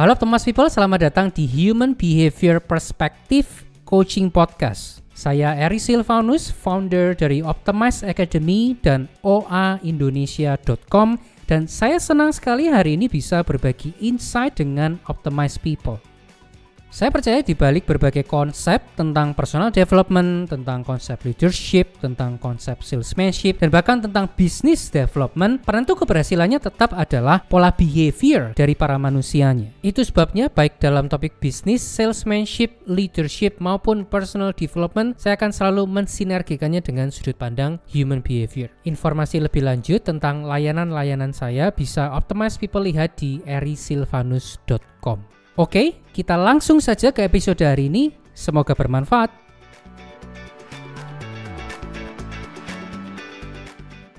Halo Thomas People, selamat datang di Human Behavior Perspective Coaching Podcast. Saya Eri Silvanus, founder dari Optimize Academy dan oaindonesia.com dan saya senang sekali hari ini bisa berbagi insight dengan Optimize People. Saya percaya di balik berbagai konsep tentang personal development, tentang konsep leadership, tentang konsep salesmanship, dan bahkan tentang business development, penentu keberhasilannya tetap adalah pola behavior dari para manusianya. Itu sebabnya baik dalam topik bisnis, salesmanship, leadership, maupun personal development, saya akan selalu mensinergikannya dengan sudut pandang human behavior. Informasi lebih lanjut tentang layanan-layanan saya bisa Optimize People lihat di erisilvanus.com. Oke, kita langsung saja ke episode hari ini. Semoga bermanfaat.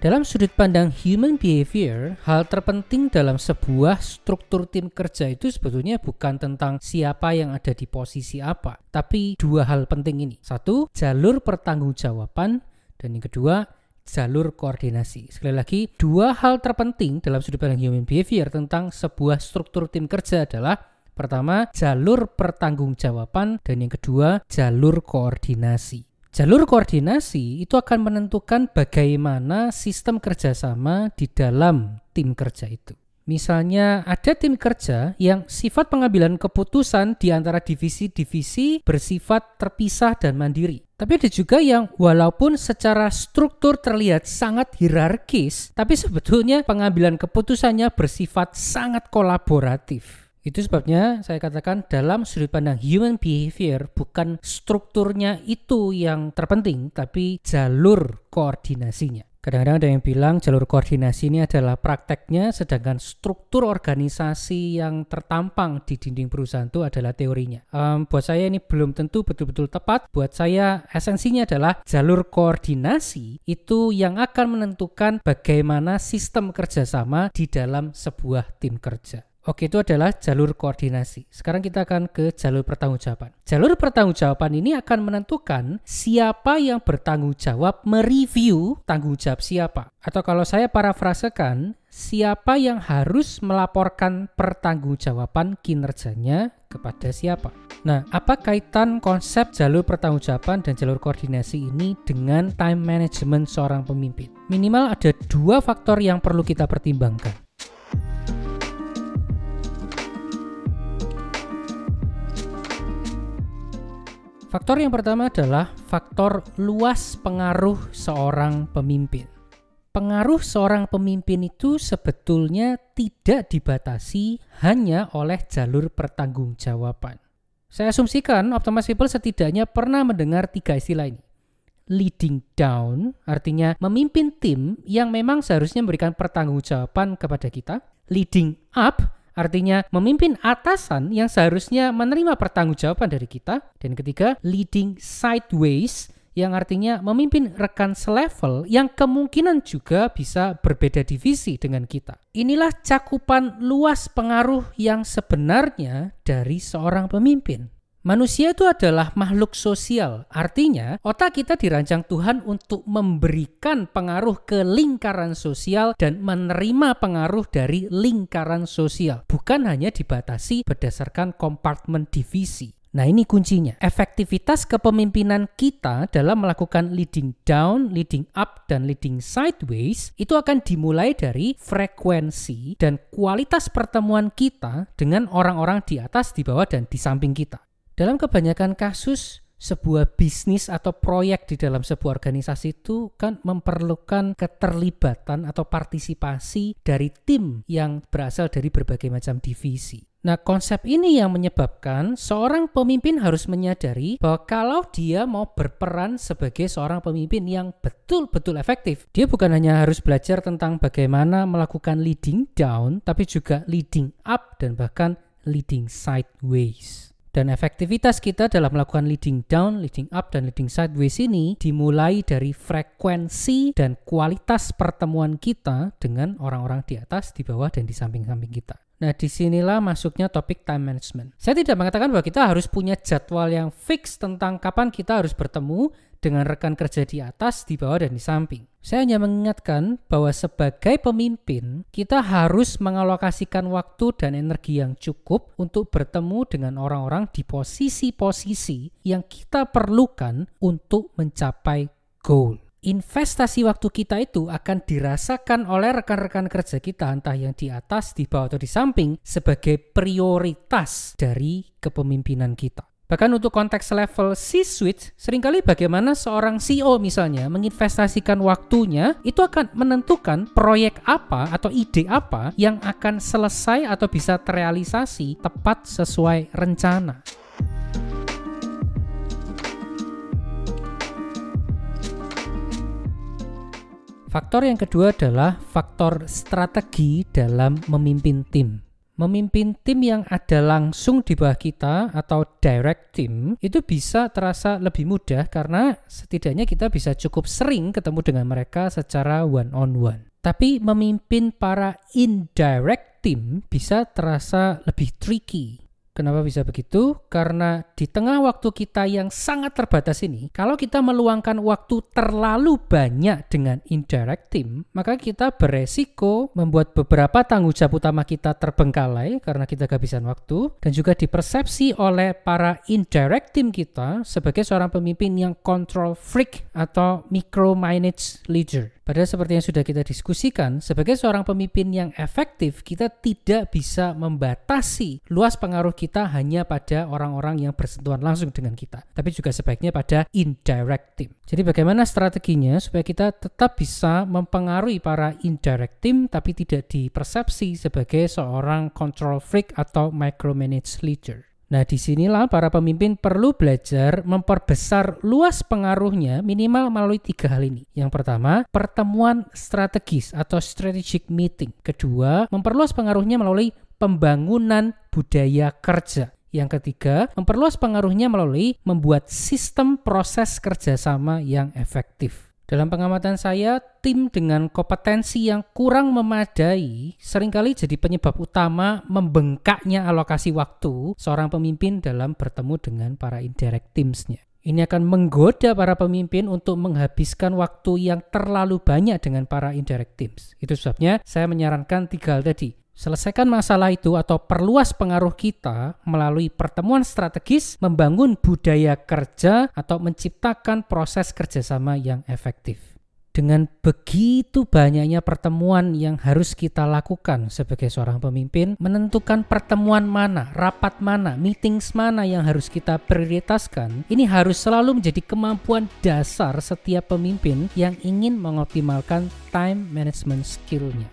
Dalam sudut pandang human behavior, hal terpenting dalam sebuah struktur tim kerja itu sebetulnya bukan tentang siapa yang ada di posisi apa, tapi dua hal penting ini. Satu, jalur pertanggungjawaban, dan yang kedua, jalur koordinasi. Sekali lagi, dua hal terpenting dalam sudut pandang human behavior tentang sebuah struktur tim kerja adalah Pertama, jalur pertanggungjawaban dan yang kedua, jalur koordinasi. Jalur koordinasi itu akan menentukan bagaimana sistem kerjasama di dalam tim kerja itu. Misalnya ada tim kerja yang sifat pengambilan keputusan di antara divisi-divisi bersifat terpisah dan mandiri. Tapi ada juga yang walaupun secara struktur terlihat sangat hierarkis, tapi sebetulnya pengambilan keputusannya bersifat sangat kolaboratif. Itu sebabnya saya katakan dalam sudut pandang human behavior bukan strukturnya itu yang terpenting tapi jalur koordinasinya. Kadang-kadang ada yang bilang jalur koordinasi ini adalah prakteknya sedangkan struktur organisasi yang tertampang di dinding perusahaan itu adalah teorinya. Um, buat saya ini belum tentu betul-betul tepat. Buat saya esensinya adalah jalur koordinasi itu yang akan menentukan bagaimana sistem kerjasama di dalam sebuah tim kerja. Oke, itu adalah jalur koordinasi. Sekarang kita akan ke jalur pertanggungjawaban. Jalur pertanggungjawaban ini akan menentukan siapa yang bertanggung jawab mereview tanggung jawab siapa. Atau kalau saya parafrasekan, siapa yang harus melaporkan pertanggungjawaban kinerjanya kepada siapa. Nah, apa kaitan konsep jalur pertanggungjawaban dan jalur koordinasi ini dengan time management seorang pemimpin? Minimal ada dua faktor yang perlu kita pertimbangkan. Faktor yang pertama adalah faktor luas pengaruh seorang pemimpin. Pengaruh seorang pemimpin itu sebetulnya tidak dibatasi hanya oleh jalur pertanggungjawaban. Saya asumsikan Optimus People setidaknya pernah mendengar tiga istilah ini. Leading down artinya memimpin tim yang memang seharusnya memberikan pertanggungjawaban kepada kita. Leading up Artinya memimpin atasan yang seharusnya menerima pertanggungjawaban dari kita. Dan ketiga, leading sideways yang artinya memimpin rekan selevel yang kemungkinan juga bisa berbeda divisi dengan kita. Inilah cakupan luas pengaruh yang sebenarnya dari seorang pemimpin. Manusia itu adalah makhluk sosial, artinya otak kita dirancang Tuhan untuk memberikan pengaruh ke lingkaran sosial dan menerima pengaruh dari lingkaran sosial, bukan hanya dibatasi berdasarkan kompartemen divisi. Nah, ini kuncinya. Efektivitas kepemimpinan kita dalam melakukan leading down, leading up, dan leading sideways itu akan dimulai dari frekuensi dan kualitas pertemuan kita dengan orang-orang di atas, di bawah, dan di samping kita. Dalam kebanyakan kasus, sebuah bisnis atau proyek di dalam sebuah organisasi itu kan memerlukan keterlibatan atau partisipasi dari tim yang berasal dari berbagai macam divisi. Nah, konsep ini yang menyebabkan seorang pemimpin harus menyadari bahwa kalau dia mau berperan sebagai seorang pemimpin yang betul-betul efektif, dia bukan hanya harus belajar tentang bagaimana melakukan leading down, tapi juga leading up dan bahkan leading sideways. Dan efektivitas kita dalam melakukan leading down, leading up, dan leading sideways ini dimulai dari frekuensi dan kualitas pertemuan kita dengan orang-orang di atas, di bawah, dan di samping-samping kita. Nah, di sinilah masuknya topik time management. Saya tidak mengatakan bahwa kita harus punya jadwal yang fix tentang kapan kita harus bertemu dengan rekan kerja di atas, di bawah, dan di samping. Saya hanya mengingatkan bahwa sebagai pemimpin, kita harus mengalokasikan waktu dan energi yang cukup untuk bertemu dengan orang-orang di posisi-posisi yang kita perlukan untuk mencapai goal investasi waktu kita itu akan dirasakan oleh rekan-rekan kerja kita entah yang di atas, di bawah atau di samping sebagai prioritas dari kepemimpinan kita. Bahkan untuk konteks level C-suite, sering kali bagaimana seorang CEO misalnya menginvestasikan waktunya itu akan menentukan proyek apa atau ide apa yang akan selesai atau bisa terrealisasi tepat sesuai rencana. Faktor yang kedua adalah faktor strategi dalam memimpin tim. Memimpin tim yang ada langsung di bawah kita atau direct team itu bisa terasa lebih mudah karena setidaknya kita bisa cukup sering ketemu dengan mereka secara one on one. Tapi memimpin para indirect team bisa terasa lebih tricky Kenapa bisa begitu? Karena di tengah waktu kita yang sangat terbatas ini, kalau kita meluangkan waktu terlalu banyak dengan indirect team, maka kita beresiko membuat beberapa tanggung jawab utama kita terbengkalai karena kita kehabisan waktu dan juga dipersepsi oleh para indirect team kita sebagai seorang pemimpin yang control freak atau micromanage leader. Padahal seperti yang sudah kita diskusikan, sebagai seorang pemimpin yang efektif, kita tidak bisa membatasi luas pengaruh kita hanya pada orang-orang yang bersentuhan langsung dengan kita, tapi juga sebaiknya pada indirect team. Jadi bagaimana strateginya supaya kita tetap bisa mempengaruhi para indirect team tapi tidak dipersepsi sebagai seorang control freak atau micromanage leader. Nah, di sinilah para pemimpin perlu belajar memperbesar luas pengaruhnya minimal melalui tiga hal ini. Yang pertama, pertemuan strategis atau strategic meeting. Kedua, memperluas pengaruhnya melalui pembangunan budaya kerja. Yang ketiga, memperluas pengaruhnya melalui membuat sistem proses kerjasama yang efektif. Dalam pengamatan saya, tim dengan kompetensi yang kurang memadai sering kali jadi penyebab utama membengkaknya alokasi waktu seorang pemimpin dalam bertemu dengan para indirect teams-nya. Ini akan menggoda para pemimpin untuk menghabiskan waktu yang terlalu banyak dengan para indirect teams. Itu sebabnya saya menyarankan tiga hal tadi. Selesaikan masalah itu atau perluas pengaruh kita melalui pertemuan strategis, membangun budaya kerja, atau menciptakan proses kerjasama yang efektif. Dengan begitu banyaknya pertemuan yang harus kita lakukan sebagai seorang pemimpin, menentukan pertemuan mana, rapat mana, meetings mana yang harus kita prioritaskan, ini harus selalu menjadi kemampuan dasar setiap pemimpin yang ingin mengoptimalkan time management skill-nya.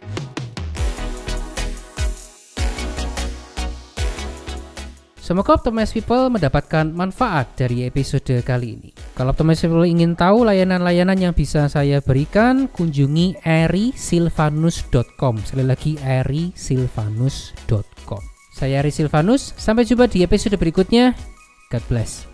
Semoga Optimize People mendapatkan manfaat dari episode kali ini. Kalau Optimize People ingin tahu layanan-layanan yang bisa saya berikan, kunjungi erisilvanus.com. Sekali lagi erisilvanus.com. Saya Eri Silvanus, sampai jumpa di episode berikutnya. God bless.